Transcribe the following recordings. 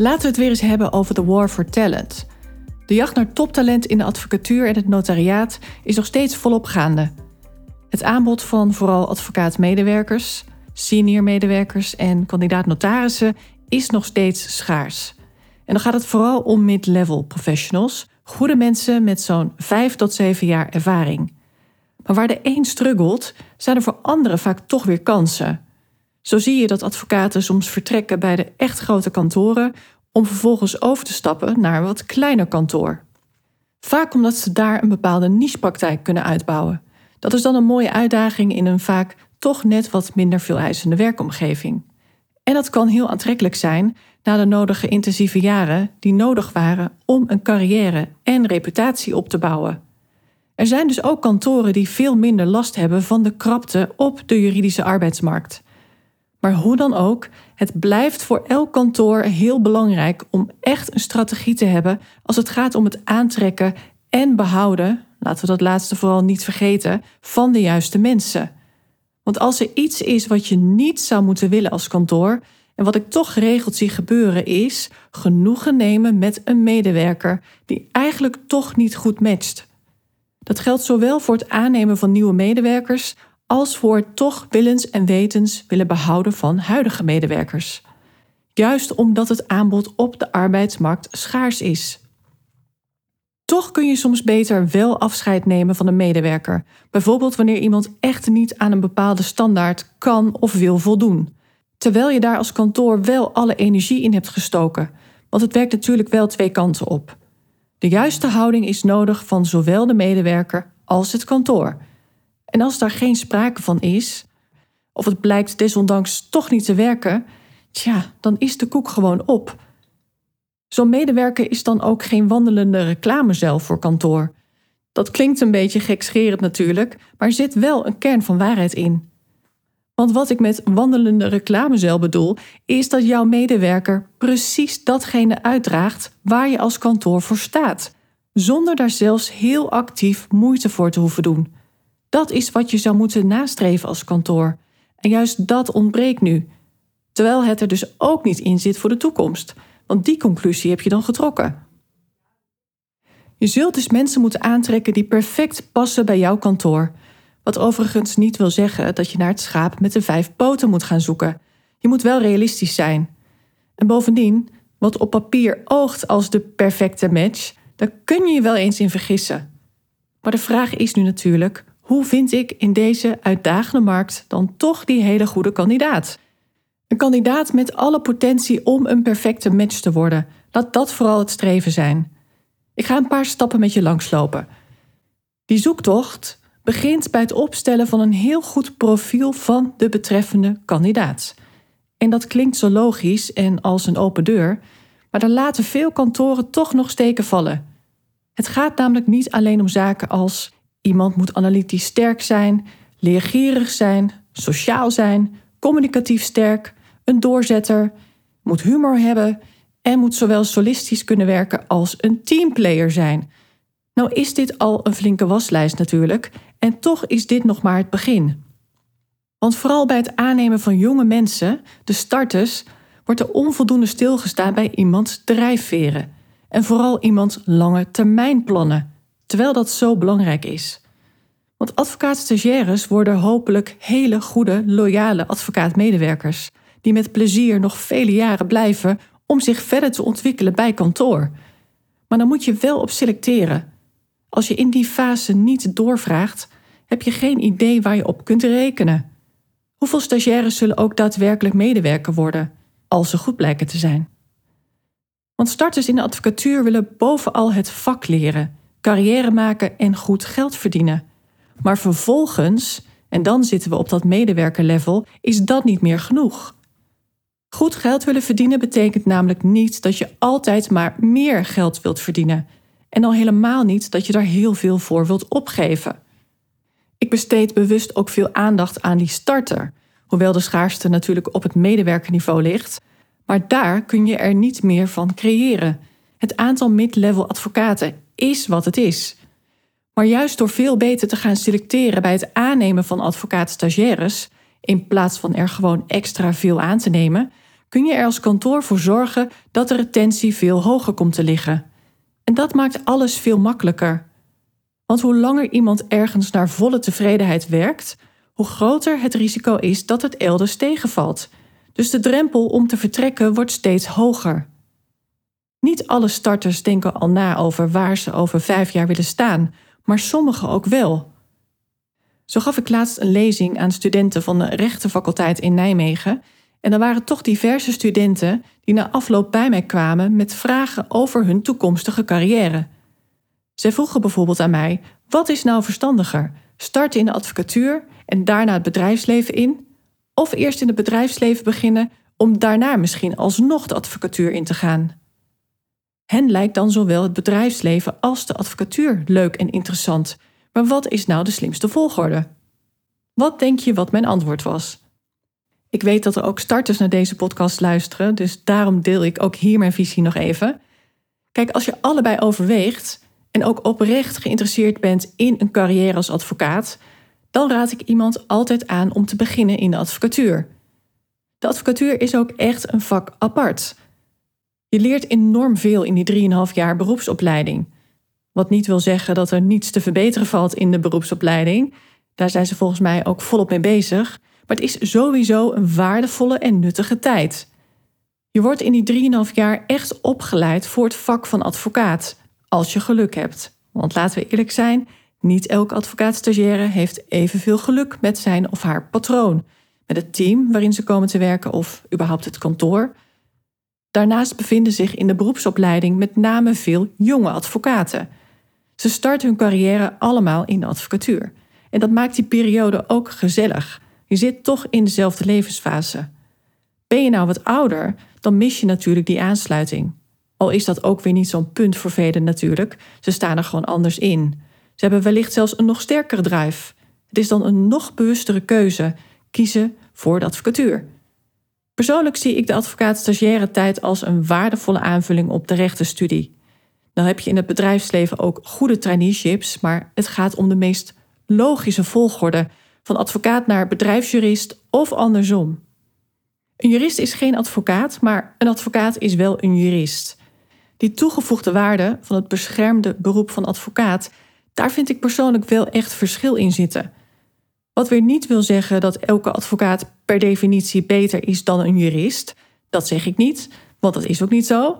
Laten we het weer eens hebben over de war for talent. De jacht naar toptalent in de advocatuur en het notariaat is nog steeds volop gaande. Het aanbod van vooral advocaat-medewerkers, senior-medewerkers en kandidaat-notarissen is nog steeds schaars. En dan gaat het vooral om mid-level professionals, goede mensen met zo'n 5 tot 7 jaar ervaring. Maar waar de een struggelt, zijn er voor anderen vaak toch weer kansen. Zo zie je dat advocaten soms vertrekken bij de echt grote kantoren om vervolgens over te stappen naar een wat kleiner kantoor. Vaak omdat ze daar een bepaalde nichepraktijk kunnen uitbouwen. Dat is dan een mooie uitdaging in een vaak toch net wat minder veel eisende werkomgeving. En dat kan heel aantrekkelijk zijn na de nodige intensieve jaren die nodig waren om een carrière en reputatie op te bouwen. Er zijn dus ook kantoren die veel minder last hebben van de krapte op de juridische arbeidsmarkt. Maar hoe dan ook, het blijft voor elk kantoor heel belangrijk om echt een strategie te hebben als het gaat om het aantrekken en behouden, laten we dat laatste vooral niet vergeten, van de juiste mensen. Want als er iets is wat je niet zou moeten willen als kantoor, en wat ik toch geregeld zie gebeuren, is genoegen nemen met een medewerker die eigenlijk toch niet goed matcht. Dat geldt zowel voor het aannemen van nieuwe medewerkers als voor toch willens en wetens willen behouden van huidige medewerkers. Juist omdat het aanbod op de arbeidsmarkt schaars is. Toch kun je soms beter wel afscheid nemen van een medewerker, bijvoorbeeld wanneer iemand echt niet aan een bepaalde standaard kan of wil voldoen, terwijl je daar als kantoor wel alle energie in hebt gestoken, want het werkt natuurlijk wel twee kanten op. De juiste houding is nodig van zowel de medewerker als het kantoor. En als daar geen sprake van is, of het blijkt desondanks toch niet te werken, tja, dan is de koek gewoon op. Zo'n medewerker is dan ook geen wandelende reclamecel voor kantoor. Dat klinkt een beetje gekscherend natuurlijk, maar zit wel een kern van waarheid in. Want wat ik met wandelende reclamecel bedoel, is dat jouw medewerker precies datgene uitdraagt waar je als kantoor voor staat, zonder daar zelfs heel actief moeite voor te hoeven doen. Dat is wat je zou moeten nastreven als kantoor. En juist dat ontbreekt nu. Terwijl het er dus ook niet in zit voor de toekomst. Want die conclusie heb je dan getrokken. Je zult dus mensen moeten aantrekken die perfect passen bij jouw kantoor. Wat overigens niet wil zeggen dat je naar het schaap met de vijf poten moet gaan zoeken. Je moet wel realistisch zijn. En bovendien, wat op papier oogt als de perfecte match, daar kun je je wel eens in vergissen. Maar de vraag is nu natuurlijk: hoe vind ik in deze uitdagende markt dan toch die hele goede kandidaat? Een kandidaat met alle potentie om een perfecte match te worden. Laat dat vooral het streven zijn. Ik ga een paar stappen met je langslopen. Die zoektocht begint bij het opstellen van een heel goed profiel van de betreffende kandidaat. En dat klinkt zo logisch en als een open deur, maar daar laten veel kantoren toch nog steken vallen. Het gaat namelijk niet alleen om zaken als Iemand moet analytisch sterk zijn, leergierig zijn, sociaal zijn, communicatief sterk, een doorzetter, moet humor hebben en moet zowel solistisch kunnen werken als een teamplayer zijn. Nou is dit al een flinke waslijst natuurlijk, en toch is dit nog maar het begin. Want vooral bij het aannemen van jonge mensen, de starters, wordt er onvoldoende stilgestaan bij iemands drijfveren. En vooral iemands lange termijnplannen terwijl dat zo belangrijk is. Want advocaat-stagiaires worden hopelijk hele goede, loyale advocaat-medewerkers, die met plezier nog vele jaren blijven om zich verder te ontwikkelen bij kantoor. Maar dan moet je wel op selecteren. Als je in die fase niet doorvraagt, heb je geen idee waar je op kunt rekenen. Hoeveel stagiaires zullen ook daadwerkelijk medewerker worden, als ze goed blijken te zijn? Want starters in de advocatuur willen bovenal het vak leren carrière maken en goed geld verdienen. Maar vervolgens, en dan zitten we op dat medewerkerlevel, is dat niet meer genoeg. Goed geld willen verdienen betekent namelijk niet dat je altijd maar meer geld wilt verdienen. En al helemaal niet dat je daar heel veel voor wilt opgeven. Ik besteed bewust ook veel aandacht aan die starter, hoewel de schaarste natuurlijk op het medewerkerniveau ligt. Maar daar kun je er niet meer van creëren. Het aantal mid-level advocaten is wat het is. Maar juist door veel beter te gaan selecteren bij het aannemen van advocaat-stagiaires, in plaats van er gewoon extra veel aan te nemen, kun je er als kantoor voor zorgen dat de retentie veel hoger komt te liggen. En dat maakt alles veel makkelijker. Want hoe langer iemand ergens naar volle tevredenheid werkt, hoe groter het risico is dat het elders tegenvalt. Dus de drempel om te vertrekken wordt steeds hoger. Niet alle starters denken al na over waar ze over vijf jaar willen staan, maar sommigen ook wel. Zo gaf ik laatst een lezing aan studenten van de rechtenfaculteit in Nijmegen. En er waren toch diverse studenten die na afloop bij mij kwamen met vragen over hun toekomstige carrière. Zij vroegen bijvoorbeeld aan mij: wat is nou verstandiger? Starten in de advocatuur en daarna het bedrijfsleven in? Of eerst in het bedrijfsleven beginnen om daarna misschien alsnog de advocatuur in te gaan? Hen lijkt dan zowel het bedrijfsleven als de advocatuur leuk en interessant. Maar wat is nou de slimste volgorde? Wat denk je wat mijn antwoord was? Ik weet dat er ook starters naar deze podcast luisteren, dus daarom deel ik ook hier mijn visie nog even. Kijk, als je allebei overweegt en ook oprecht geïnteresseerd bent in een carrière als advocaat, dan raad ik iemand altijd aan om te beginnen in de advocatuur. De advocatuur is ook echt een vak apart. Je leert enorm veel in die 3,5 jaar beroepsopleiding. Wat niet wil zeggen dat er niets te verbeteren valt in de beroepsopleiding. Daar zijn ze volgens mij ook volop mee bezig. Maar het is sowieso een waardevolle en nuttige tijd. Je wordt in die 3,5 jaar echt opgeleid voor het vak van advocaat. Als je geluk hebt. Want laten we eerlijk zijn, niet elke advocaat-stagiaire heeft evenveel geluk met zijn of haar patroon. Met het team waarin ze komen te werken of überhaupt het kantoor. Daarnaast bevinden zich in de beroepsopleiding met name veel jonge advocaten. Ze starten hun carrière allemaal in de advocatuur. En dat maakt die periode ook gezellig. Je zit toch in dezelfde levensfase. Ben je nou wat ouder, dan mis je natuurlijk die aansluiting. Al is dat ook weer niet zo'n punt voor velen natuurlijk. Ze staan er gewoon anders in. Ze hebben wellicht zelfs een nog sterkere drive. Het is dan een nog bewustere keuze: kiezen voor de advocatuur. Persoonlijk zie ik de advocaat-stagiaire tijd als een waardevolle aanvulling op de rechtenstudie. Dan heb je in het bedrijfsleven ook goede traineeships, maar het gaat om de meest logische volgorde van advocaat naar bedrijfsjurist of andersom. Een jurist is geen advocaat, maar een advocaat is wel een jurist. Die toegevoegde waarde van het beschermde beroep van advocaat, daar vind ik persoonlijk wel echt verschil in zitten. Wat weer niet wil zeggen dat elke advocaat per definitie beter is dan een jurist. Dat zeg ik niet, want dat is ook niet zo.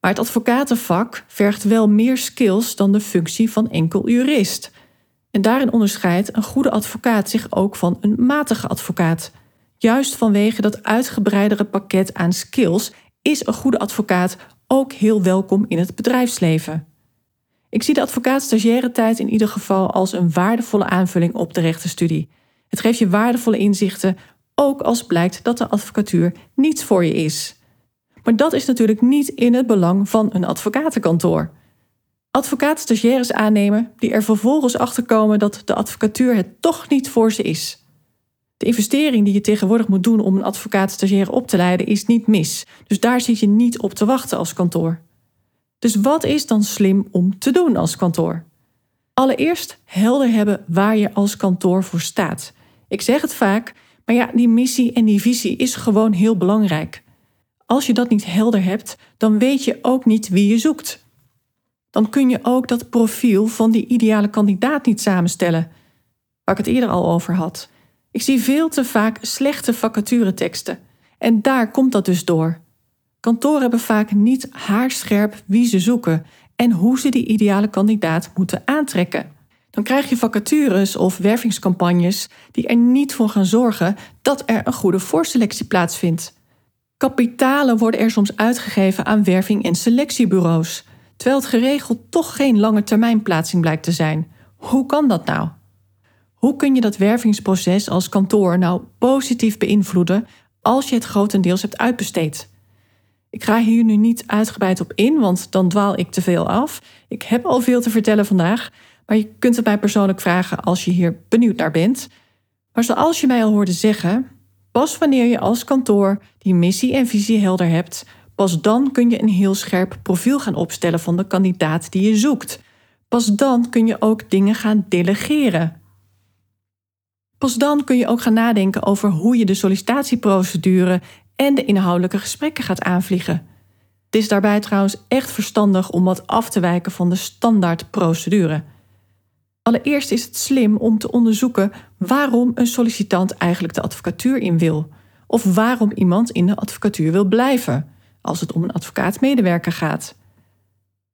Maar het advocatenvak vergt wel meer skills dan de functie van enkel jurist. En daarin onderscheidt een goede advocaat zich ook van een matige advocaat. Juist vanwege dat uitgebreidere pakket aan skills is een goede advocaat ook heel welkom in het bedrijfsleven. Ik zie de advocaat-stagiaire tijd in ieder geval als een waardevolle aanvulling op de rechtenstudie. Het geeft je waardevolle inzichten, ook als blijkt dat de advocatuur niets voor je is. Maar dat is natuurlijk niet in het belang van een advocatenkantoor. Advocaat-stagiaires aannemen die er vervolgens achter komen dat de advocatuur het toch niet voor ze is. De investering die je tegenwoordig moet doen om een advocaat-stagiaire op te leiden is niet mis, dus daar zit je niet op te wachten als kantoor. Dus wat is dan slim om te doen als kantoor? Allereerst helder hebben waar je als kantoor voor staat. Ik zeg het vaak, maar ja, die missie en die visie is gewoon heel belangrijk. Als je dat niet helder hebt, dan weet je ook niet wie je zoekt. Dan kun je ook dat profiel van die ideale kandidaat niet samenstellen, waar ik het eerder al over had. Ik zie veel te vaak slechte vacatureteksten en daar komt dat dus door. Kantoren hebben vaak niet haarscherp wie ze zoeken en hoe ze die ideale kandidaat moeten aantrekken. Dan krijg je vacatures of wervingscampagnes die er niet voor gaan zorgen dat er een goede voorselectie plaatsvindt. Kapitalen worden er soms uitgegeven aan werving- en selectiebureaus, terwijl het geregeld toch geen lange termijn plaatsing blijkt te zijn. Hoe kan dat nou? Hoe kun je dat wervingsproces als kantoor nou positief beïnvloeden als je het grotendeels hebt uitbesteed. Ik ga hier nu niet uitgebreid op in, want dan dwaal ik te veel af. Ik heb al veel te vertellen vandaag, maar je kunt het mij persoonlijk vragen als je hier benieuwd naar bent. Maar zoals je mij al hoorde zeggen, pas wanneer je als kantoor die missie en visie helder hebt, pas dan kun je een heel scherp profiel gaan opstellen van de kandidaat die je zoekt. Pas dan kun je ook dingen gaan delegeren. Pas dan kun je ook gaan nadenken over hoe je de sollicitatieprocedure en de inhoudelijke gesprekken gaat aanvliegen. Het is daarbij trouwens echt verstandig om wat af te wijken van de standaardprocedure. Allereerst is het slim om te onderzoeken waarom een sollicitant eigenlijk de advocatuur in wil, of waarom iemand in de advocatuur wil blijven, als het om een advocaatmedewerker gaat.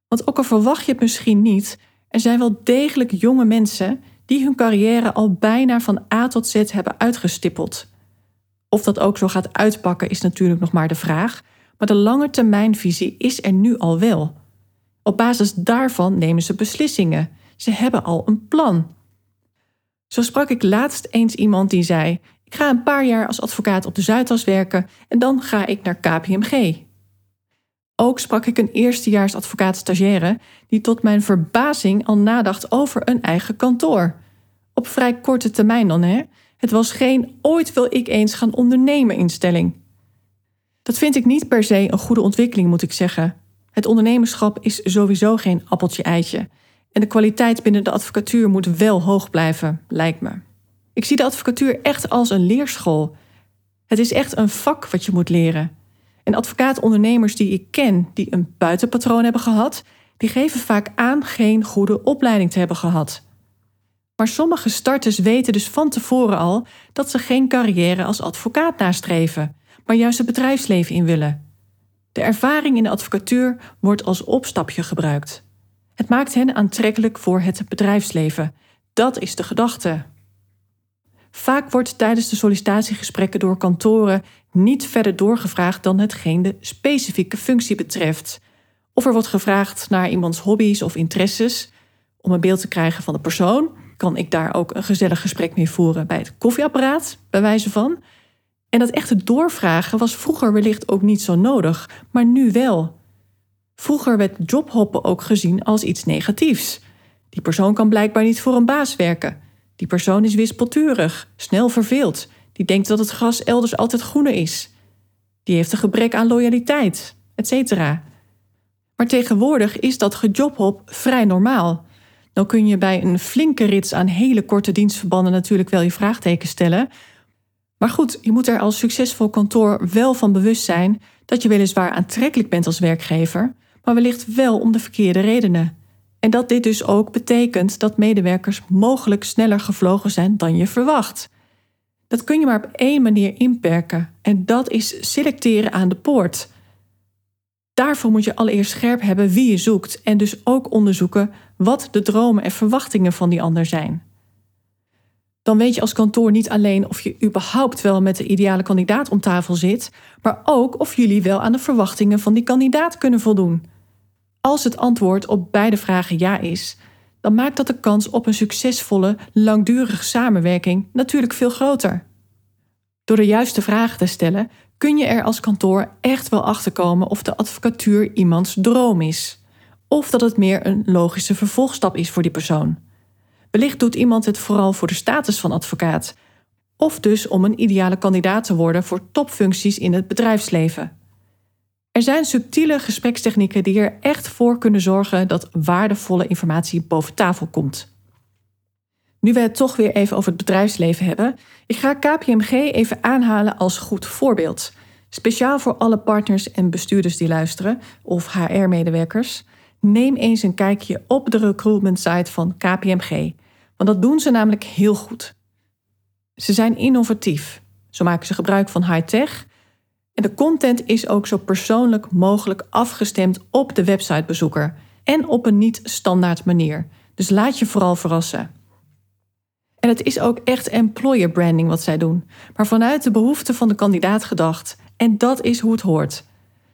Want ook al verwacht je het misschien niet, er zijn wel degelijk jonge mensen die hun carrière al bijna van A tot Z hebben uitgestippeld. Of dat ook zo gaat uitpakken is natuurlijk nog maar de vraag, maar de lange termijnvisie is er nu al wel. Op basis daarvan nemen ze beslissingen. Ze hebben al een plan. Zo sprak ik laatst eens iemand die zei: Ik ga een paar jaar als advocaat op de Zuidas werken en dan ga ik naar KPMG. Ook sprak ik een eerstejaars advocaat stagiaire die tot mijn verbazing al nadacht over een eigen kantoor. Op vrij korte termijn dan, hè? Het was geen ooit wil ik eens gaan ondernemen instelling. Dat vind ik niet per se een goede ontwikkeling, moet ik zeggen. Het ondernemerschap is sowieso geen appeltje-eitje. En de kwaliteit binnen de advocatuur moet wel hoog blijven, lijkt me. Ik zie de advocatuur echt als een leerschool. Het is echt een vak wat je moet leren. En advocaatondernemers die ik ken, die een buitenpatroon hebben gehad, die geven vaak aan geen goede opleiding te hebben gehad. Maar sommige starters weten dus van tevoren al dat ze geen carrière als advocaat nastreven, maar juist het bedrijfsleven in willen. De ervaring in de advocatuur wordt als opstapje gebruikt. Het maakt hen aantrekkelijk voor het bedrijfsleven. Dat is de gedachte. Vaak wordt tijdens de sollicitatiegesprekken door kantoren niet verder doorgevraagd dan hetgeen de specifieke functie betreft. Of er wordt gevraagd naar iemands hobby's of interesses om een beeld te krijgen van de persoon kan ik daar ook een gezellig gesprek mee voeren bij het koffieapparaat, bij wijze van. En dat echte doorvragen was vroeger wellicht ook niet zo nodig, maar nu wel. Vroeger werd jobhoppen ook gezien als iets negatiefs. Die persoon kan blijkbaar niet voor een baas werken. Die persoon is wispelturig, snel verveeld. Die denkt dat het gras elders altijd groener is. Die heeft een gebrek aan loyaliteit, etc. Maar tegenwoordig is dat gejophop vrij normaal. Dan kun je bij een flinke rits aan hele korte dienstverbanden natuurlijk wel je vraagteken stellen. Maar goed, je moet er als succesvol kantoor wel van bewust zijn dat je weliswaar aantrekkelijk bent als werkgever, maar wellicht wel om de verkeerde redenen. En dat dit dus ook betekent dat medewerkers mogelijk sneller gevlogen zijn dan je verwacht. Dat kun je maar op één manier inperken en dat is selecteren aan de poort. Daarvoor moet je allereerst scherp hebben wie je zoekt en dus ook onderzoeken wat de dromen en verwachtingen van die ander zijn. Dan weet je als kantoor niet alleen of je überhaupt wel met de ideale kandidaat om tafel zit, maar ook of jullie wel aan de verwachtingen van die kandidaat kunnen voldoen. Als het antwoord op beide vragen ja is, dan maakt dat de kans op een succesvolle, langdurige samenwerking natuurlijk veel groter. Door de juiste vragen te stellen, kun je er als kantoor echt wel achterkomen of de advocatuur iemands droom is. Of dat het meer een logische vervolgstap is voor die persoon. Wellicht doet iemand het vooral voor de status van advocaat. Of dus om een ideale kandidaat te worden voor topfuncties in het bedrijfsleven. Er zijn subtiele gesprekstechnieken die er echt voor kunnen zorgen dat waardevolle informatie boven tafel komt. Nu we het toch weer even over het bedrijfsleven hebben, ik ga KPMG even aanhalen als goed voorbeeld. Speciaal voor alle partners en bestuurders die luisteren, of HR-medewerkers. Neem eens een kijkje op de recruitment site van KPMG, want dat doen ze namelijk heel goed. Ze zijn innovatief. Zo maken ze gebruik van high-tech. En de content is ook zo persoonlijk mogelijk afgestemd op de websitebezoeker en op een niet-standaard manier. Dus laat je vooral verrassen. En het is ook echt employer branding wat zij doen, maar vanuit de behoeften van de kandidaat gedacht. En dat is hoe het hoort.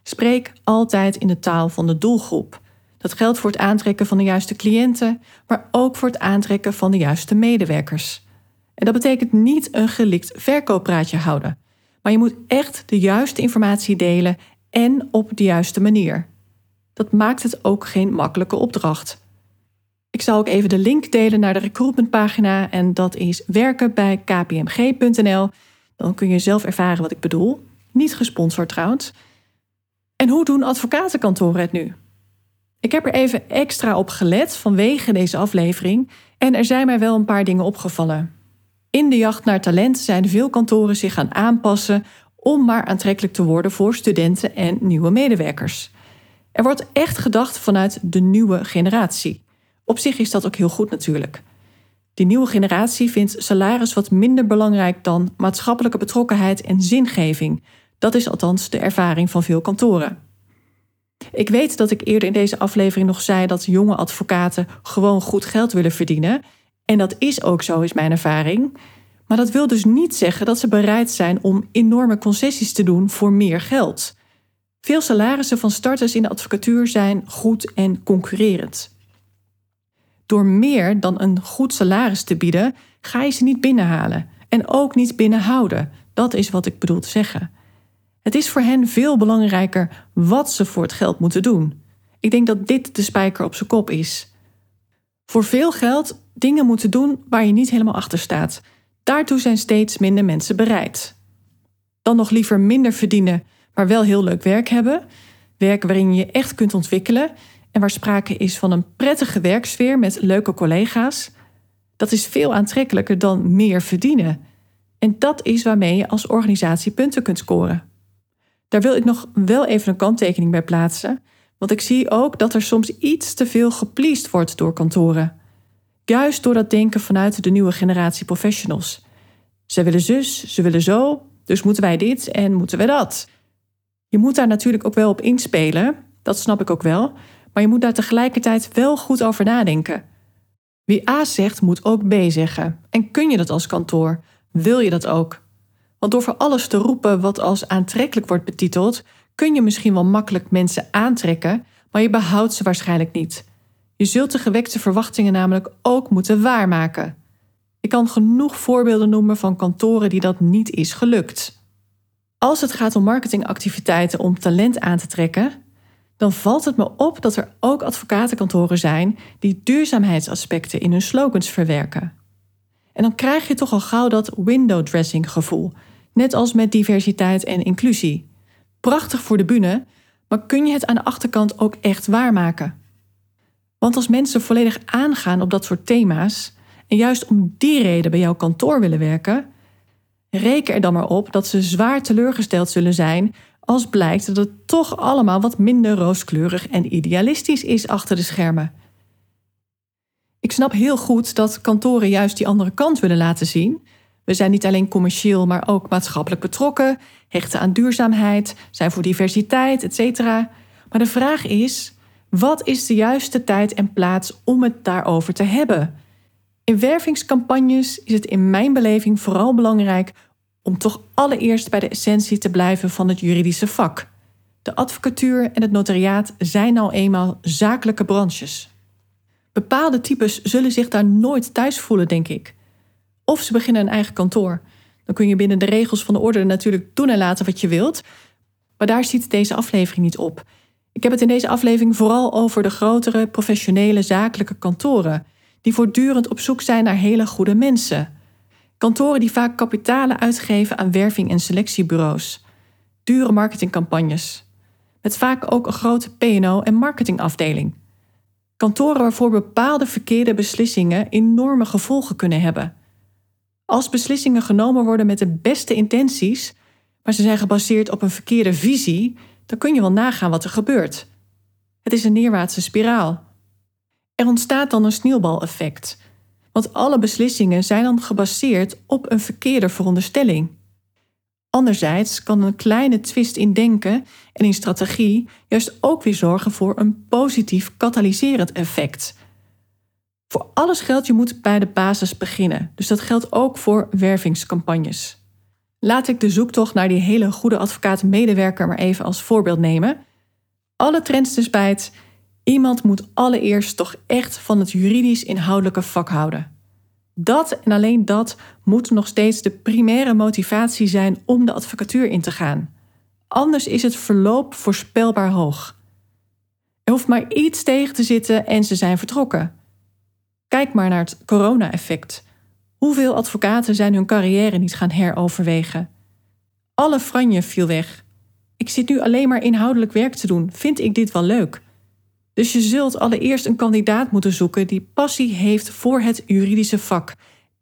Spreek altijd in de taal van de doelgroep. Dat geldt voor het aantrekken van de juiste cliënten, maar ook voor het aantrekken van de juiste medewerkers. En dat betekent niet een gelikt verkooppraatje houden, Maar je moet echt de juiste informatie delen en op de juiste manier. Dat maakt het ook geen makkelijke opdracht. Ik zal ook even de link delen naar de recruitmentpagina en dat is werken bij kpmg.nl. Dan kun je zelf ervaren wat ik bedoel. Niet gesponsord trouwens. En hoe doen advocatenkantoren het nu? Ik heb er even extra op gelet vanwege deze aflevering en er zijn mij wel een paar dingen opgevallen. In de jacht naar talent zijn veel kantoren zich gaan aanpassen om maar aantrekkelijk te worden voor studenten en nieuwe medewerkers. Er wordt echt gedacht vanuit de nieuwe generatie. Op zich is dat ook heel goed natuurlijk. Die nieuwe generatie vindt salaris wat minder belangrijk dan maatschappelijke betrokkenheid en zingeving. Dat is althans de ervaring van veel kantoren. Ik weet dat ik eerder in deze aflevering nog zei dat jonge advocaten gewoon goed geld willen verdienen. En dat is ook zo, is mijn ervaring. Maar dat wil dus niet zeggen dat ze bereid zijn om enorme concessies te doen voor meer geld. Veel salarissen van starters in de advocatuur zijn goed en concurrerend. Door meer dan een goed salaris te bieden, ga je ze niet binnenhalen en ook niet binnenhouden. Dat is wat ik bedoel te zeggen. Het is voor hen veel belangrijker wat ze voor het geld moeten doen. Ik denk dat dit de spijker op zijn kop is. Voor veel geld dingen moeten doen waar je niet helemaal achter staat. Daartoe zijn steeds minder mensen bereid. Dan nog liever minder verdienen, maar wel heel leuk werk hebben. Werk waarin je je echt kunt ontwikkelen en waar sprake is van een prettige werksfeer met leuke collega's. Dat is veel aantrekkelijker dan meer verdienen. En dat is waarmee je als organisatie punten kunt scoren. Daar wil ik nog wel even een kanttekening bij plaatsen, want ik zie ook dat er soms iets te veel gepleased wordt door kantoren. Juist door dat denken vanuit de nieuwe generatie professionals. Ze willen zus, ze willen zo, dus moeten wij dit en moeten we dat. Je moet daar natuurlijk ook wel op inspelen, dat snap ik ook wel, maar je moet daar tegelijkertijd wel goed over nadenken. Wie A zegt, moet ook B zeggen. En kun je dat als kantoor? Wil je dat ook? Want door voor alles te roepen wat als aantrekkelijk wordt betiteld, kun je misschien wel makkelijk mensen aantrekken, maar je behoudt ze waarschijnlijk niet. Je zult de gewekte verwachtingen namelijk ook moeten waarmaken. Ik kan genoeg voorbeelden noemen van kantoren die dat niet is gelukt. Als het gaat om marketingactiviteiten om talent aan te trekken, dan valt het me op dat er ook advocatenkantoren zijn die duurzaamheidsaspecten in hun slogans verwerken. En dan krijg je toch al gauw dat window dressing gevoel, net als met diversiteit en inclusie. Prachtig voor de bühne, maar kun je het aan de achterkant ook echt waarmaken? Want als mensen volledig aangaan op dat soort thema's en juist om die reden bij jouw kantoor willen werken, reken er dan maar op dat ze zwaar teleurgesteld zullen zijn als blijkt dat het toch allemaal wat minder rooskleurig en idealistisch is achter de schermen. Ik snap heel goed dat kantoren juist die andere kant willen laten zien. We zijn niet alleen commercieel, maar ook maatschappelijk betrokken, hechten aan duurzaamheid, zijn voor diversiteit, etc. Maar de vraag is: wat is de juiste tijd en plaats om het daarover te hebben? In wervingscampagnes is het in mijn beleving vooral belangrijk om toch allereerst bij de essentie te blijven van het juridische vak. De advocatuur en het notariaat zijn nou eenmaal zakelijke branches. Bepaalde types zullen zich daar nooit thuis voelen, denk ik. Of ze beginnen een eigen kantoor. Dan kun je binnen de regels van de orde natuurlijk doen en laten wat je wilt. Maar daar ziet deze aflevering niet op. Ik heb het in deze aflevering vooral over de grotere, professionele, zakelijke kantoren, die voortdurend op zoek zijn naar hele goede mensen. Kantoren die vaak kapitalen uitgeven aan werving- en selectiebureaus. Dure marketingcampagnes. Met vaak ook een grote P&O- en marketingafdeling. Kantoren waarvoor bepaalde verkeerde beslissingen enorme gevolgen kunnen hebben. Als beslissingen genomen worden met de beste intenties, maar ze zijn gebaseerd op een verkeerde visie, dan kun je wel nagaan wat er gebeurt. Het is een neerwaartse spiraal. Er ontstaat dan een sneeuwbaleffect, want alle beslissingen zijn dan gebaseerd op een verkeerde veronderstelling. Anderzijds kan een kleine twist in denken en in strategie juist ook weer zorgen voor een positief katalyserend effect. Voor alles geldt je moet bij de basis beginnen, dus dat geldt ook voor wervingscampagnes. Laat ik de zoektocht naar die hele goede advocaat-medewerker maar even als voorbeeld nemen. Alle trends dus bij het iemand moet allereerst toch echt van het juridisch inhoudelijke vak houden. Dat en alleen dat moet nog steeds de primaire motivatie zijn om de advocatuur in te gaan. Anders is het verloop voorspelbaar hoog. Er hoeft maar iets tegen te zitten en ze zijn vertrokken. Kijk maar naar het corona-effect. Hoeveel advocaten zijn hun carrière niet gaan heroverwegen? Alle franje viel weg. Ik zit nu alleen maar inhoudelijk werk te doen. Vind ik dit wel leuk? Dus je zult allereerst een kandidaat moeten zoeken die passie heeft voor het juridische vak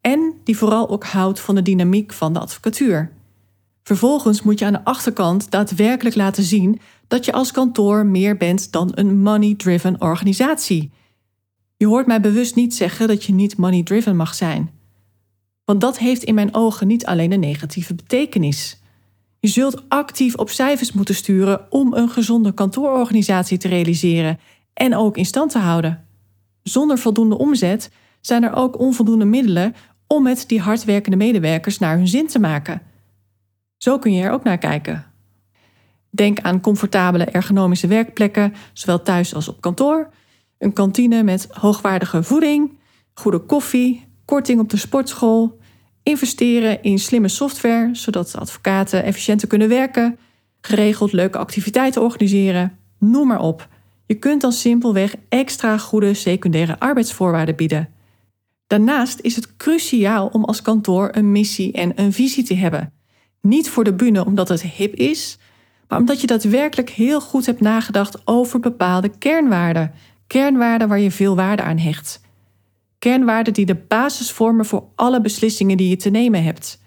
en die vooral ook houdt van de dynamiek van de advocatuur. Vervolgens moet je aan de achterkant daadwerkelijk laten zien dat je als kantoor meer bent dan een money-driven organisatie. Je hoort mij bewust niet zeggen dat je niet money-driven mag zijn. Want dat heeft in mijn ogen niet alleen een negatieve betekenis. Je zult actief op cijfers moeten sturen om een gezonde kantoororganisatie te realiseren en ook in stand te houden. Zonder voldoende omzet zijn er ook onvoldoende middelen om met die hardwerkende medewerkers naar hun zin te maken. Zo kun je er ook naar kijken. Denk aan comfortabele ergonomische werkplekken, zowel thuis als op kantoor, een kantine met hoogwaardige voeding, goede koffie, korting op de sportschool, investeren in slimme software zodat advocaten efficiënter kunnen werken, geregeld leuke activiteiten organiseren, noem maar op. Je kunt dan simpelweg extra goede secundaire arbeidsvoorwaarden bieden. Daarnaast is het cruciaal om als kantoor een missie en een visie te hebben. Niet voor de bühne omdat het hip is, maar omdat je daadwerkelijk heel goed hebt nagedacht over bepaalde kernwaarden. Kernwaarden waar je veel waarde aan hecht. Kernwaarden die de basis vormen voor alle beslissingen die je te nemen hebt.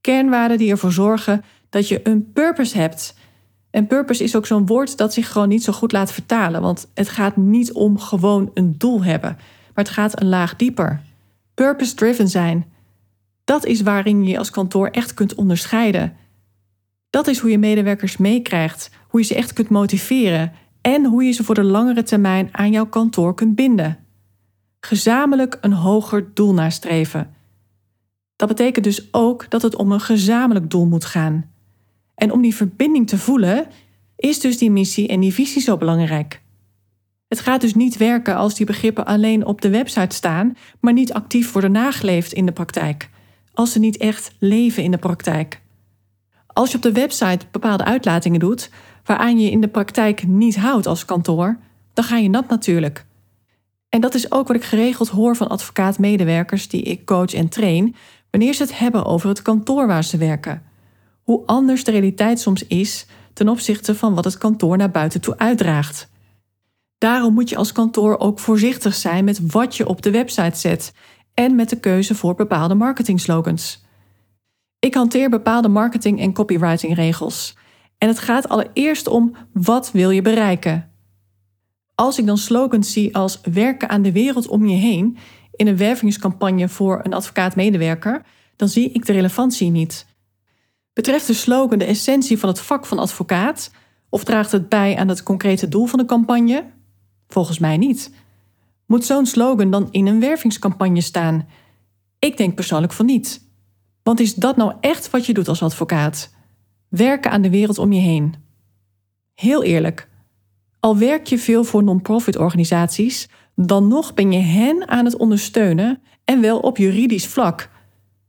Kernwaarden die ervoor zorgen dat je een purpose hebt. En purpose is ook zo'n woord dat zich gewoon niet zo goed laat vertalen, want het gaat niet om gewoon een doel hebben, maar het gaat een laag dieper. Purpose-driven zijn. Dat is waarin je als kantoor echt kunt onderscheiden. Dat is hoe je medewerkers meekrijgt, hoe je ze echt kunt motiveren en hoe je ze voor de langere termijn aan jouw kantoor kunt binden. Gezamenlijk een hoger doel nastreven. Dat betekent dus ook dat het om een gezamenlijk doel moet gaan. En om die verbinding te voelen, is dus die missie en die visie zo belangrijk. Het gaat dus niet werken als die begrippen alleen op de website staan, maar niet actief worden nageleefd in de praktijk. Als ze niet echt leven in de praktijk. Als je op de website bepaalde uitlatingen doet, waaraan je in de praktijk niet houdt als kantoor, dan ga je nat natuurlijk. En dat is ook wat ik geregeld hoor van advocaat-medewerkers die ik coach en train, wanneer ze het hebben over het kantoor waar ze werken. Hoe anders de realiteit soms is ten opzichte van wat het kantoor naar buiten toe uitdraagt. Daarom moet je als kantoor ook voorzichtig zijn met wat je op de website zet en met de keuze voor bepaalde marketingslogans. Ik hanteer bepaalde marketing- en copywriting-regels. En het gaat allereerst om wat wil je bereiken. Als ik dan slogans zie als werken aan de wereld om je heen in een wervingscampagne voor een advocaat-medewerker, dan zie ik de relevantie niet. Betreft de slogan de essentie van het vak van advocaat of draagt het bij aan het concrete doel van de campagne? Volgens mij niet. Moet zo'n slogan dan in een wervingscampagne staan? Ik denk persoonlijk van niet. Want is dat nou echt wat je doet als advocaat? Werken aan de wereld om je heen. Heel eerlijk, al werk je veel voor non-profit organisaties, dan nog ben je hen aan het ondersteunen en wel op juridisch vlak.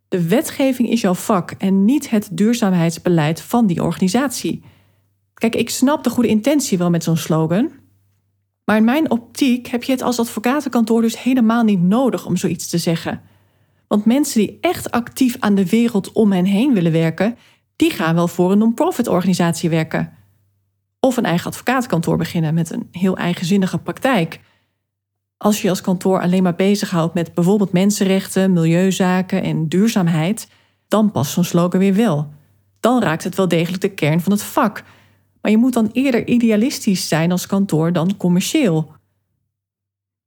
De wetgeving is jouw vak en niet het duurzaamheidsbeleid van die organisatie. Kijk, ik snap de goede intentie wel met zo'n slogan. Maar in mijn optiek heb je het als advocatenkantoor dus helemaal niet nodig om zoiets te zeggen. Want mensen die echt actief aan de wereld om hen heen willen werken, die gaan wel voor een non-profit organisatie werken. Of een eigen advocatenkantoor beginnen met een heel eigenzinnige praktijk. Als je als kantoor alleen maar bezighoudt met bijvoorbeeld mensenrechten, milieuzaken en duurzaamheid, dan past zo'n slogan weer wel. Dan raakt het wel degelijk de kern van het vak. Maar je moet dan eerder idealistisch zijn als kantoor dan commercieel.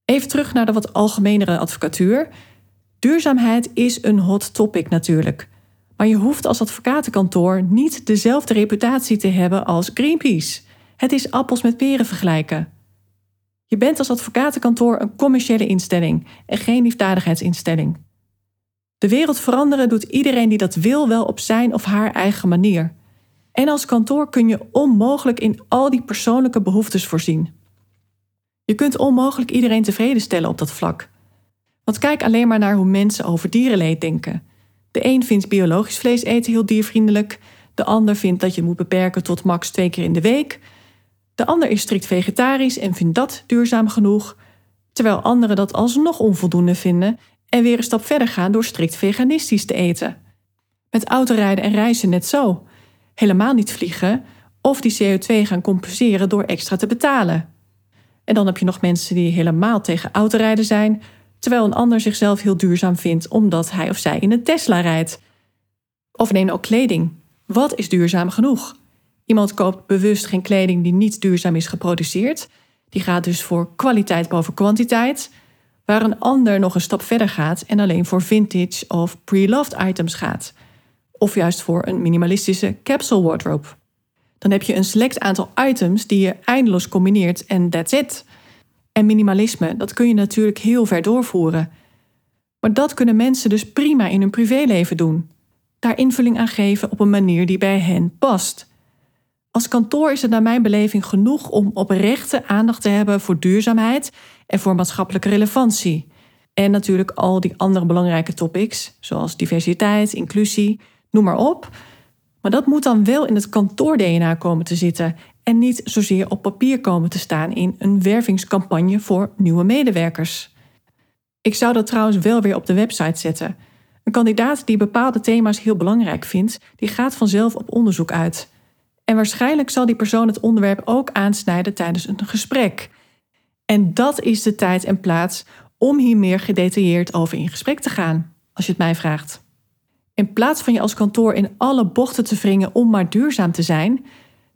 Even terug naar de wat algemenere advocatuur. Duurzaamheid is een hot topic natuurlijk. Maar je hoeft als advocatenkantoor niet dezelfde reputatie te hebben als Greenpeace. Het is appels met peren vergelijken. Je bent als advocatenkantoor een commerciële instelling en geen liefdadigheidsinstelling. De wereld veranderen doet iedereen die dat wil wel op zijn of haar eigen manier. En als kantoor kun je onmogelijk in al die persoonlijke behoeftes voorzien. Je kunt onmogelijk iedereen tevreden stellen op dat vlak. Want kijk alleen maar naar hoe mensen over dierenleed denken. De een vindt biologisch vlees eten heel diervriendelijk, de ander vindt dat je moet beperken tot max twee keer in de week. De ander is strikt vegetarisch en vindt dat duurzaam genoeg, terwijl anderen dat alsnog onvoldoende vinden en weer een stap verder gaan door strikt veganistisch te eten. Met autorijden en reizen net zo. Helemaal niet vliegen of die CO2 gaan compenseren door extra te betalen. En dan heb je nog mensen die helemaal tegen autorijden zijn, terwijl een ander zichzelf heel duurzaam vindt omdat hij of zij in een Tesla rijdt. Of neem ook kleding. Wat is duurzaam genoeg? Iemand koopt bewust geen kleding die niet duurzaam is geproduceerd. Die gaat dus voor kwaliteit boven kwantiteit. Waar een ander nog een stap verder gaat en alleen voor vintage of pre-loved items gaat. Of juist voor een minimalistische capsule wardrobe. Dan heb je een select aantal items die je eindeloos combineert en that's it. En minimalisme, dat kun je natuurlijk heel ver doorvoeren. Maar dat kunnen mensen dus prima in hun privéleven doen. Daar invulling aan geven op een manier die bij hen past. Als kantoor is het naar mijn beleving genoeg om oprechte aandacht te hebben voor duurzaamheid en voor maatschappelijke relevantie. En natuurlijk al die andere belangrijke topics, zoals diversiteit, inclusie, noem maar op. Maar dat moet dan wel in het kantoor-DNA komen te zitten en niet zozeer op papier komen te staan in een wervingscampagne voor nieuwe medewerkers. Ik zou dat trouwens wel weer op de website zetten. Een kandidaat die bepaalde thema's heel belangrijk vindt, die gaat vanzelf op onderzoek uit. En waarschijnlijk zal die persoon het onderwerp ook aansnijden tijdens een gesprek. En dat is de tijd en plaats om hier meer gedetailleerd over in gesprek te gaan, als je het mij vraagt. In plaats van je als kantoor in alle bochten te wringen om maar duurzaam te zijn,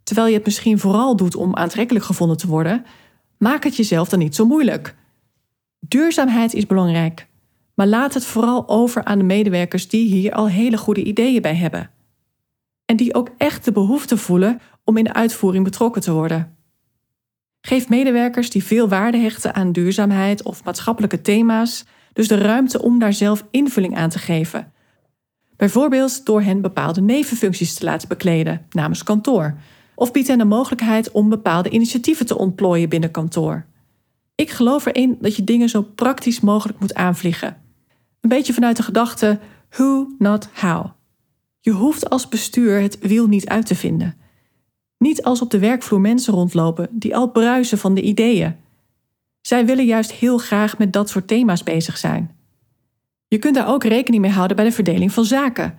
terwijl je het misschien vooral doet om aantrekkelijk gevonden te worden, maak het jezelf dan niet zo moeilijk. Duurzaamheid is belangrijk, maar laat het vooral over aan de medewerkers die hier al hele goede ideeën bij hebben. En die ook echt de behoefte voelen om in de uitvoering betrokken te worden. Geef medewerkers die veel waarde hechten aan duurzaamheid of maatschappelijke thema's dus de ruimte om daar zelf invulling aan te geven. Bijvoorbeeld door hen bepaalde nevenfuncties te laten bekleden namens kantoor, of biedt hen de mogelijkheid om bepaalde initiatieven te ontplooien binnen kantoor. Ik geloof erin dat je dingen zo praktisch mogelijk moet aanvliegen. Een beetje vanuit de gedachte who, not how. Je hoeft als bestuur het wiel niet uit te vinden. Niet als op de werkvloer mensen rondlopen die al bruisen van de ideeën. Zij willen juist heel graag met dat soort thema's bezig zijn. Je kunt daar ook rekening mee houden bij de verdeling van zaken.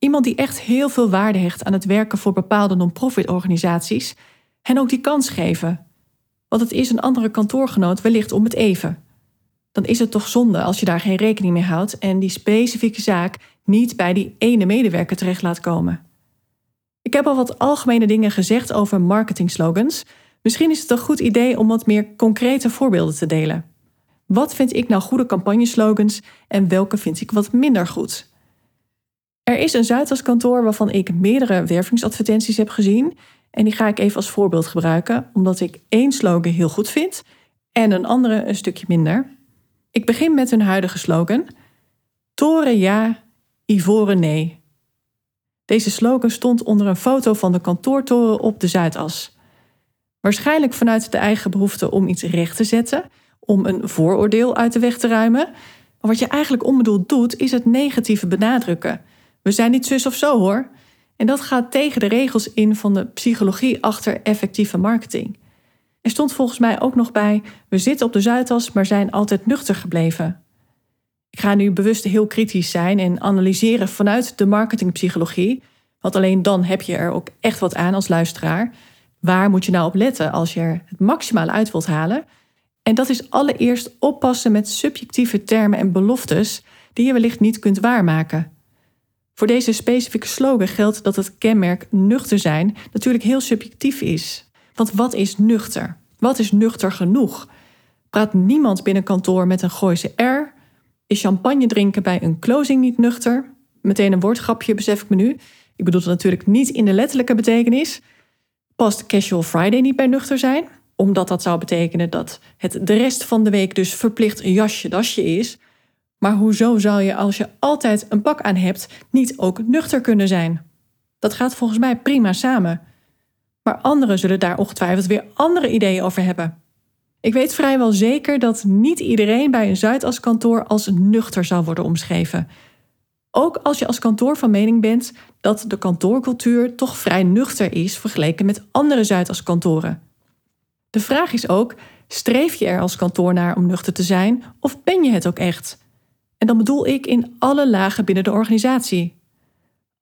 Iemand die echt heel veel waarde hecht aan het werken voor bepaalde non-profit organisaties, hen ook die kans geven. Want het is een andere kantoorgenoot wellicht om het even. Dan is het toch zonde als je daar geen rekening mee houdt en die specifieke zaak niet bij die ene medewerker terecht laat komen. Ik heb al wat algemene dingen gezegd over marketingslogans. Misschien is het een goed idee om wat meer concrete voorbeelden te delen. Wat vind ik nou goede campagneslogans en welke vind ik wat minder goed? Er is een Zuidas kantoor waarvan ik meerdere wervingsadvertenties heb gezien. En die ga ik even als voorbeeld gebruiken, omdat ik één slogan heel goed vind en een andere een stukje minder. Ik begin met hun huidige slogan: Toren ja, ivoren nee. Deze slogan stond onder een foto van de kantoortoren op de Zuidas. Waarschijnlijk vanuit de eigen behoefte om iets recht te zetten, om een vooroordeel uit de weg te ruimen. Maar wat je eigenlijk onbedoeld doet, is het negatieve benadrukken. We zijn niet zus of zo hoor. En dat gaat tegen de regels in van de psychologie achter effectieve marketing. Er stond volgens mij ook nog bij: we zitten op de Zuidas, maar zijn altijd nuchter gebleven. Ik ga nu bewust heel kritisch zijn en analyseren vanuit de marketingpsychologie, want alleen dan heb je er ook echt wat aan als luisteraar. Waar moet je nou op letten als je er het maximale uit wilt halen? En dat is allereerst oppassen met subjectieve termen en beloftes die je wellicht niet kunt waarmaken. Voor deze specifieke slogan geldt dat het kenmerk nuchter zijn natuurlijk heel subjectief is. Want wat is nuchter? Wat is nuchter genoeg? Praat niemand binnen kantoor met een Gooise R? Is champagne drinken bij een closing niet nuchter? Meteen een woordgrapje, besef ik me nu. Ik bedoel het natuurlijk niet in de letterlijke betekenis. Past Casual Friday niet bij nuchter zijn? Omdat dat zou betekenen dat het de rest van de week dus verplicht een jasje-dasje is. Maar hoezo zou je als je altijd een pak aan hebt niet ook nuchter kunnen zijn? Dat gaat volgens mij prima samen. Maar anderen zullen daar ongetwijfeld weer andere ideeën over hebben. Ik weet vrijwel zeker dat niet iedereen bij een Zuidas-kantoor als nuchter zou worden omschreven. Ook als je als kantoor van mening bent dat de kantoorcultuur toch vrij nuchter is vergeleken met andere Zuidas-kantoren. De vraag is ook: streef je er als kantoor naar om nuchter te zijn of ben je het ook echt? En dan bedoel ik in alle lagen binnen de organisatie.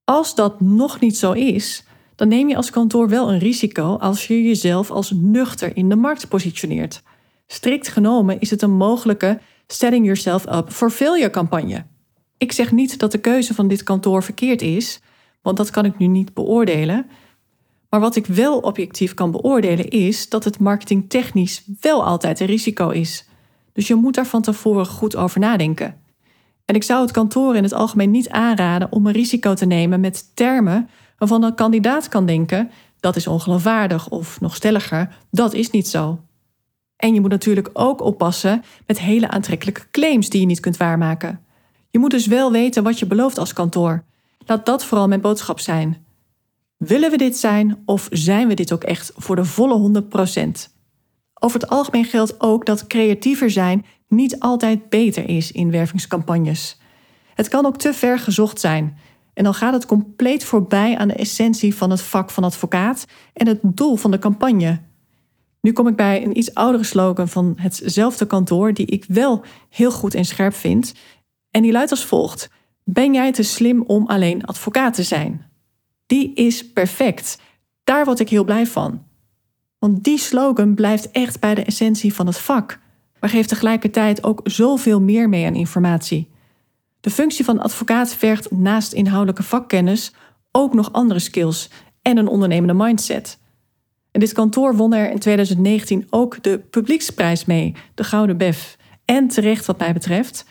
Als dat nog niet zo is, dan neem je als kantoor wel een risico als je jezelf als nuchter in de markt positioneert. Strikt genomen is het een mogelijke setting yourself up for failure campagne. Ik zeg niet dat de keuze van dit kantoor verkeerd is, want dat kan ik nu niet beoordelen. Maar wat ik wel objectief kan beoordelen is dat het marketingtechnisch wel altijd een risico is. Dus je moet daar van tevoren goed over nadenken. En ik zou het kantoor in het algemeen niet aanraden om een risico te nemen met termen waarvan een kandidaat kan denken: dat is ongeloofwaardig of nog stelliger, dat is niet zo. En je moet natuurlijk ook oppassen met hele aantrekkelijke claims die je niet kunt waarmaken. Je moet dus wel weten wat je belooft als kantoor. Laat dat vooral mijn boodschap zijn. Willen we dit zijn of zijn we dit ook echt voor de volle 100%? Over het algemeen geldt ook dat creatiever zijn niet altijd beter is in wervingscampagnes. Het kan ook te ver gezocht zijn en dan gaat het compleet voorbij aan de essentie van het vak van advocaat en het doel van de campagne. Nu kom ik bij een iets oudere slogan van hetzelfde kantoor, die ik wel heel goed en scherp vind. En die luidt als volgt: Ben jij te slim om alleen advocaat te zijn? Die is perfect. Daar word ik heel blij van. Want die slogan blijft echt bij de essentie van het vak, maar geeft tegelijkertijd ook zoveel meer mee aan informatie. De functie van advocaat vergt naast inhoudelijke vakkennis ook nog andere skills en een ondernemende mindset. En dit kantoor won er in 2019 ook de publieksprijs mee, de Gouden Bef. En terecht wat mij betreft.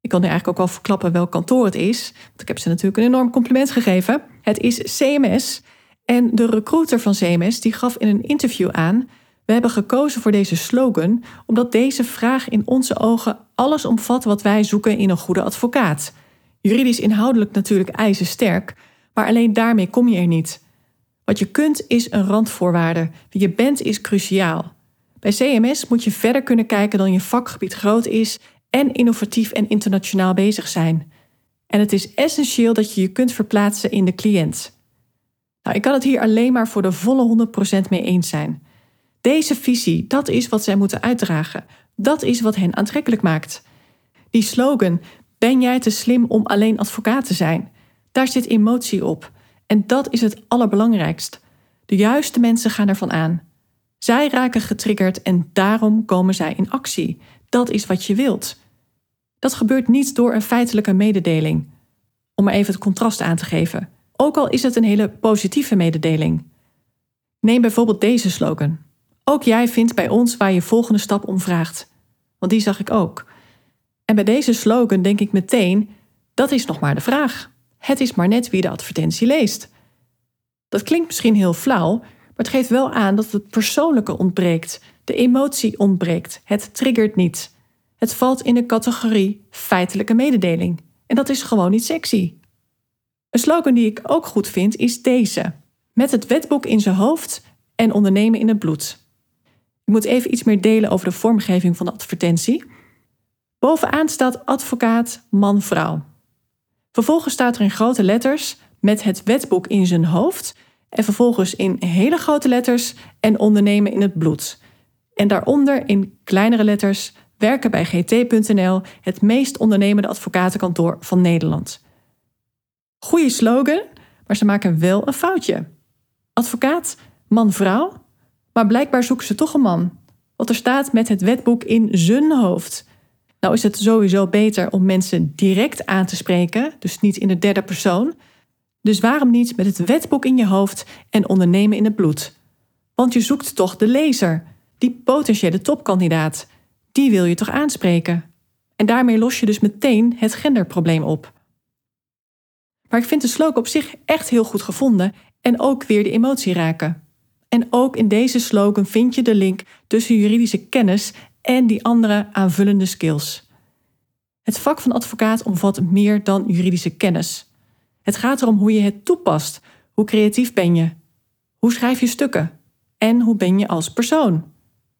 Ik kan nu eigenlijk ook wel verklappen welk kantoor het is, want ik heb ze natuurlijk een enorm compliment gegeven. Het is CMS en de recruiter van CMS die gaf in een interview aan we hebben gekozen voor deze slogan omdat deze vraag in onze ogen alles omvat wat wij zoeken in een goede advocaat. Juridisch inhoudelijk natuurlijk ijzersterk, maar alleen daarmee kom je er niet. Wat je kunt is een randvoorwaarde. Wie je bent is cruciaal. Bij CMS moet je verder kunnen kijken dan je vakgebied groot is en innovatief en internationaal bezig zijn. En het is essentieel dat je je kunt verplaatsen in de cliënt. Nou, ik kan het hier alleen maar voor de volle 100% mee eens zijn. Deze visie, dat is wat zij moeten uitdragen. Dat is wat hen aantrekkelijk maakt. Die slogan: Ben jij te slim om alleen advocaat te zijn? Daar zit emotie op. En dat is het allerbelangrijkst. De juiste mensen gaan ervan aan. Zij raken getriggerd en daarom komen zij in actie. Dat is wat je wilt. Dat gebeurt niet door een feitelijke mededeling. Om maar even het contrast aan te geven. Ook al is het een hele positieve mededeling. Neem bijvoorbeeld deze slogan. Ook jij vindt bij ons waar je volgende stap om vraagt. Want die zag ik ook. En bij deze slogan denk ik meteen: dat is nog maar de vraag. Het is maar net wie de advertentie leest. Dat klinkt misschien heel flauw, maar het geeft wel aan dat het persoonlijke ontbreekt, de emotie ontbreekt, het triggert niet. Het valt in de categorie feitelijke mededeling. En dat is gewoon niet sexy. Een slogan die ik ook goed vind is deze: met het wetboek in zijn hoofd en ondernemen in het bloed. Ik moet even iets meer delen over de vormgeving van de advertentie. Bovenaan staat advocaat man-vrouw. Vervolgens staat er in grote letters met het wetboek in zijn hoofd en vervolgens in hele grote letters en ondernemen in het bloed. En daaronder in kleinere letters werken bij gt.nl het meest ondernemende advocatenkantoor van Nederland. Goeie slogan, maar ze maken wel een foutje. Advocaat, man-vrouw maar blijkbaar zoeken ze toch een man. Want er staat met het wetboek in zijn hoofd. Nou is het sowieso beter om mensen direct aan te spreken, dus niet in de derde persoon. Dus waarom niet met het wetboek in je hoofd en ondernemen in het bloed? Want je zoekt toch de lezer, die potentiële topkandidaat. Die wil je toch aanspreken? En daarmee los je dus meteen het genderprobleem op. Maar ik vind de slogan op zich echt heel goed gevonden en ook weer de emotie raken. En ook in deze slogan vind je de link tussen juridische kennis en die andere aanvullende skills. Het vak van advocaat omvat meer dan juridische kennis. Het gaat erom hoe je het toepast. Hoe creatief ben je? Hoe schrijf je stukken? En hoe ben je als persoon?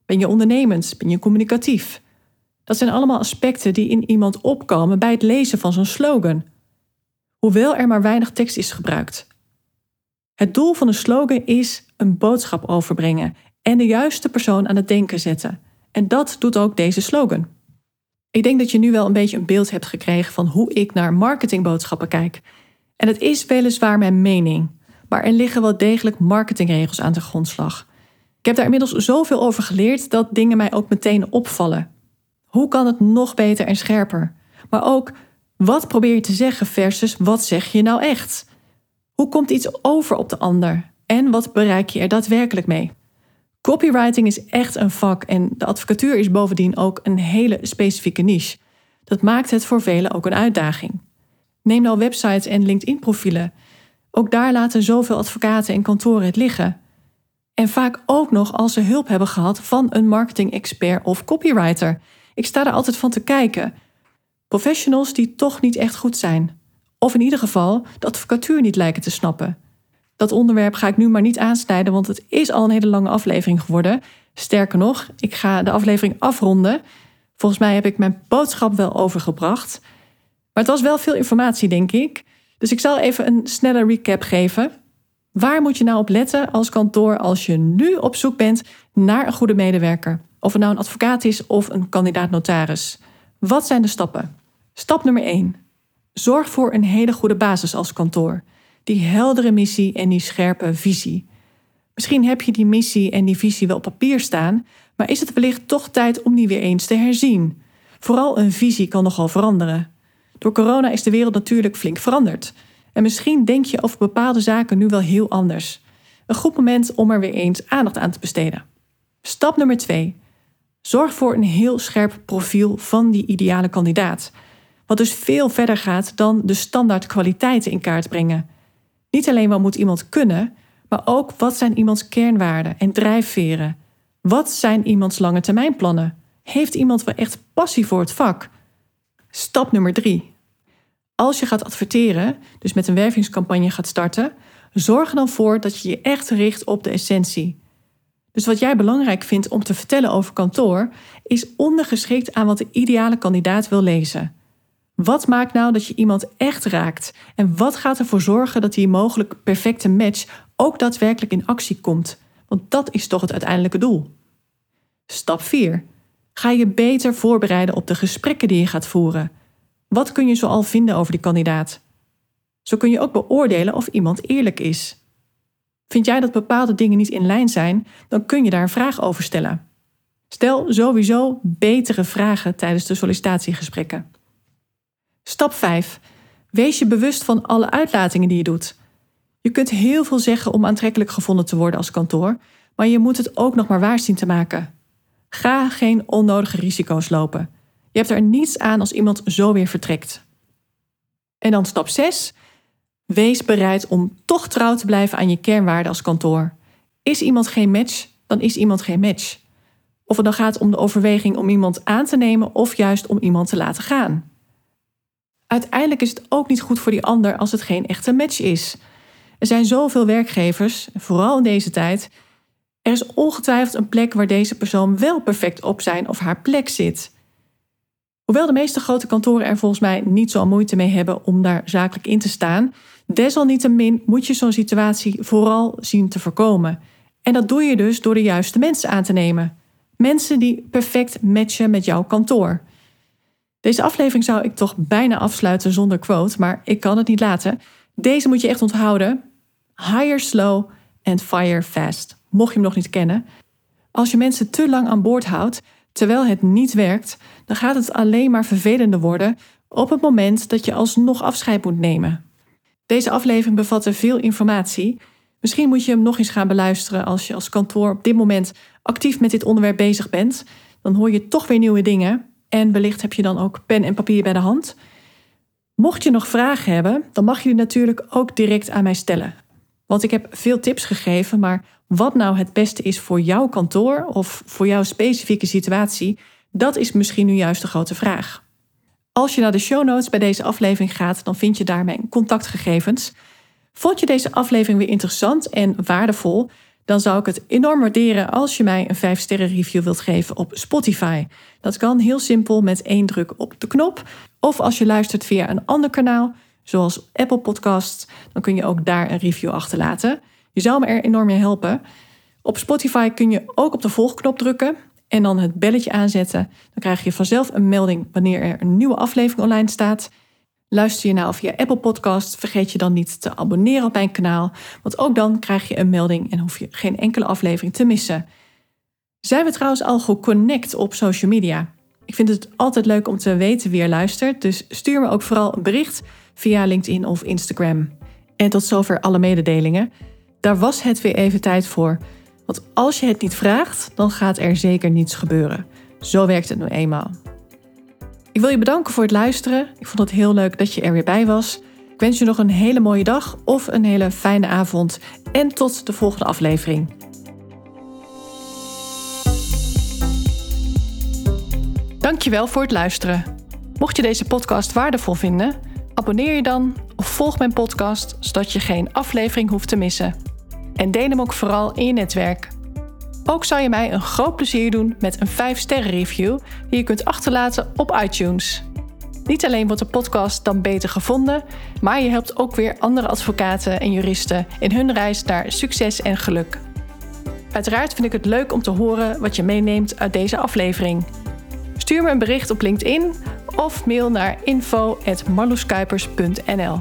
Ben je ondernemend? Ben je communicatief? Dat zijn allemaal aspecten die in iemand opkomen bij het lezen van zo'n slogan. Hoewel er maar weinig tekst is gebruikt. Het doel van een slogan is een boodschap overbrengen en de juiste persoon aan het denken zetten. En dat doet ook deze slogan. Ik denk dat je nu wel een beetje een beeld hebt gekregen van hoe ik naar marketingboodschappen kijk. En het is weliswaar mijn mening, maar er liggen wel degelijk marketingregels aan de grondslag. Ik heb daar inmiddels zoveel over geleerd dat dingen mij ook meteen opvallen. Hoe kan het nog beter en scherper? Maar ook, wat probeer je te zeggen versus wat zeg je nou echt? Hoe komt iets over op de ander? En wat bereik je er daadwerkelijk mee? Copywriting is echt een vak en de advocatuur is bovendien ook een hele specifieke niche. Dat maakt het voor velen ook een uitdaging. Neem nou websites en LinkedIn-profielen. Ook daar laten zoveel advocaten en kantoren het liggen. En vaak ook nog als ze hulp hebben gehad van een marketing-expert of copywriter. Ik sta er altijd van te kijken. Professionals die toch niet echt goed zijn. Of in ieder geval de advocatuur niet lijken te snappen. Dat onderwerp ga ik nu maar niet aansnijden, want het is al een hele lange aflevering geworden. Sterker nog, ik ga de aflevering afronden. Volgens mij heb ik mijn boodschap wel overgebracht. Maar het was wel veel informatie, denk ik. Dus ik zal even een snelle recap geven. Waar moet je nou op letten als kantoor als je nu op zoek bent naar een goede medewerker? Of het nou een advocaat is of een kandidaat-notaris. Wat zijn de stappen? Stap nummer 1. Zorg voor een hele goede basis als kantoor. Die heldere missie en die scherpe visie. Misschien heb je die missie en die visie wel op papier staan, maar is het wellicht toch tijd om die weer eens te herzien? Vooral een visie kan nogal veranderen. Door corona is de wereld natuurlijk flink veranderd. En misschien denk je over bepaalde zaken nu wel heel anders. Een goed moment om er weer eens aandacht aan te besteden. Stap nummer 2. Zorg voor een heel scherp profiel van die ideale kandidaat. Wat dus veel verder gaat dan de standaard kwaliteiten in kaart brengen. Niet alleen wat moet iemand kunnen, maar ook wat zijn iemands kernwaarden en drijfveren. Wat zijn iemands lange termijnplannen? Heeft iemand wel echt passie voor het vak? Stap nummer 3. Als je gaat adverteren, dus met een wervingscampagne gaat starten, zorg er dan voor dat je je echt richt op de essentie. Dus wat jij belangrijk vindt om te vertellen over kantoor, is ondergeschikt aan wat de ideale kandidaat wil lezen. Wat maakt nou dat je iemand echt raakt? En wat gaat ervoor zorgen dat die mogelijk perfecte match ook daadwerkelijk in actie komt? Want dat is toch het uiteindelijke doel. Stap 4. Ga je beter voorbereiden op de gesprekken die je gaat voeren. Wat kun je zoal vinden over die kandidaat? Zo kun je ook beoordelen of iemand eerlijk is. Vind jij dat bepaalde dingen niet in lijn zijn, dan kun je daar een vraag over stellen. Stel sowieso betere vragen tijdens de sollicitatiegesprekken. Stap 5. Wees je bewust van alle uitlatingen die je doet. Je kunt heel veel zeggen om aantrekkelijk gevonden te worden als kantoor, maar je moet het ook nog maar waar zien te maken. Ga geen onnodige risico's lopen. Je hebt er niets aan als iemand zo weer vertrekt. En dan stap 6. Wees bereid om toch trouw te blijven aan je kernwaarden als kantoor. Is iemand geen match, dan is iemand geen match. Of het dan gaat om de overweging om iemand aan te nemen of juist om iemand te laten gaan. Uiteindelijk is het ook niet goed voor die ander als het geen echte match is. Er zijn zoveel werkgevers, vooral in deze tijd. Er is ongetwijfeld een plek waar deze persoon wel perfect op zijn of haar plek zit. Hoewel de meeste grote kantoren er volgens mij niet zo moeite mee hebben om daar zakelijk in te staan, desalniettemin moet je zo'n situatie vooral zien te voorkomen. En dat doe je dus door de juiste mensen aan te nemen. Mensen die perfect matchen met jouw kantoor. Deze aflevering zou ik toch bijna afsluiten zonder quote, maar ik kan het niet laten. Deze moet je echt onthouden. Hire slow and fire fast. Mocht je hem nog niet kennen. Als je mensen te lang aan boord houdt, terwijl het niet werkt, dan gaat het alleen maar vervelender worden op het moment dat je alsnog afscheid moet nemen. Deze aflevering bevatte veel informatie. Misschien moet je hem nog eens gaan beluisteren als je als kantoor op dit moment actief met dit onderwerp bezig bent. Dan hoor je toch weer nieuwe dingen en wellicht heb je dan ook pen en papier bij de hand. Mocht je nog vragen hebben, dan mag je die natuurlijk ook direct aan mij stellen. Want ik heb veel tips gegeven, maar wat nou het beste is voor jouw kantoor of voor jouw specifieke situatie, dat is misschien nu juist de grote vraag. Als je naar de show notes bij deze aflevering gaat, dan vind je daar mijn contactgegevens. Vond je deze aflevering weer interessant en waardevol? dan zou ik het enorm waarderen als je mij een 5-sterren review wilt geven op Spotify. Dat kan heel simpel met één druk op de knop. Of als je luistert via een ander kanaal, zoals Apple Podcasts, dan kun je ook daar een review achterlaten. Je zou me er enorm mee helpen. Op Spotify kun je ook op de volgknop drukken en dan het belletje aanzetten. Dan krijg je vanzelf een melding wanneer er een nieuwe aflevering online staat. Luister je nou via Apple Podcast, vergeet je dan niet te abonneren op mijn kanaal, want ook dan krijg je een melding en hoef je geen enkele aflevering te missen. Zijn we trouwens al geconnect op social media? Ik vind het altijd leuk om te weten wie er luistert, dus stuur me ook vooral een bericht via LinkedIn of Instagram. En tot zover alle mededelingen. Daar was het weer even tijd voor. Want als je het niet vraagt, dan gaat er zeker niets gebeuren. Zo werkt het nu eenmaal. Ik wil je bedanken voor het luisteren. Ik vond het heel leuk dat je er weer bij was. Ik wens je nog een hele mooie dag of een hele fijne avond. En tot de volgende aflevering. Dankjewel voor het luisteren. Mocht je deze podcast waardevol vinden, abonneer je dan of volg mijn podcast zodat je geen aflevering hoeft te missen. En deel hem ook vooral in je netwerk. Ook zou je mij een groot plezier doen met een 5-sterren review die je kunt achterlaten op iTunes. Niet alleen wordt de podcast dan beter gevonden, maar je helpt ook weer andere advocaten en juristen in hun reis naar succes en geluk. Uiteraard vind ik het leuk om te horen wat je meeneemt uit deze aflevering. Stuur me een bericht op LinkedIn of mail naar info.marloeskuipers.nl.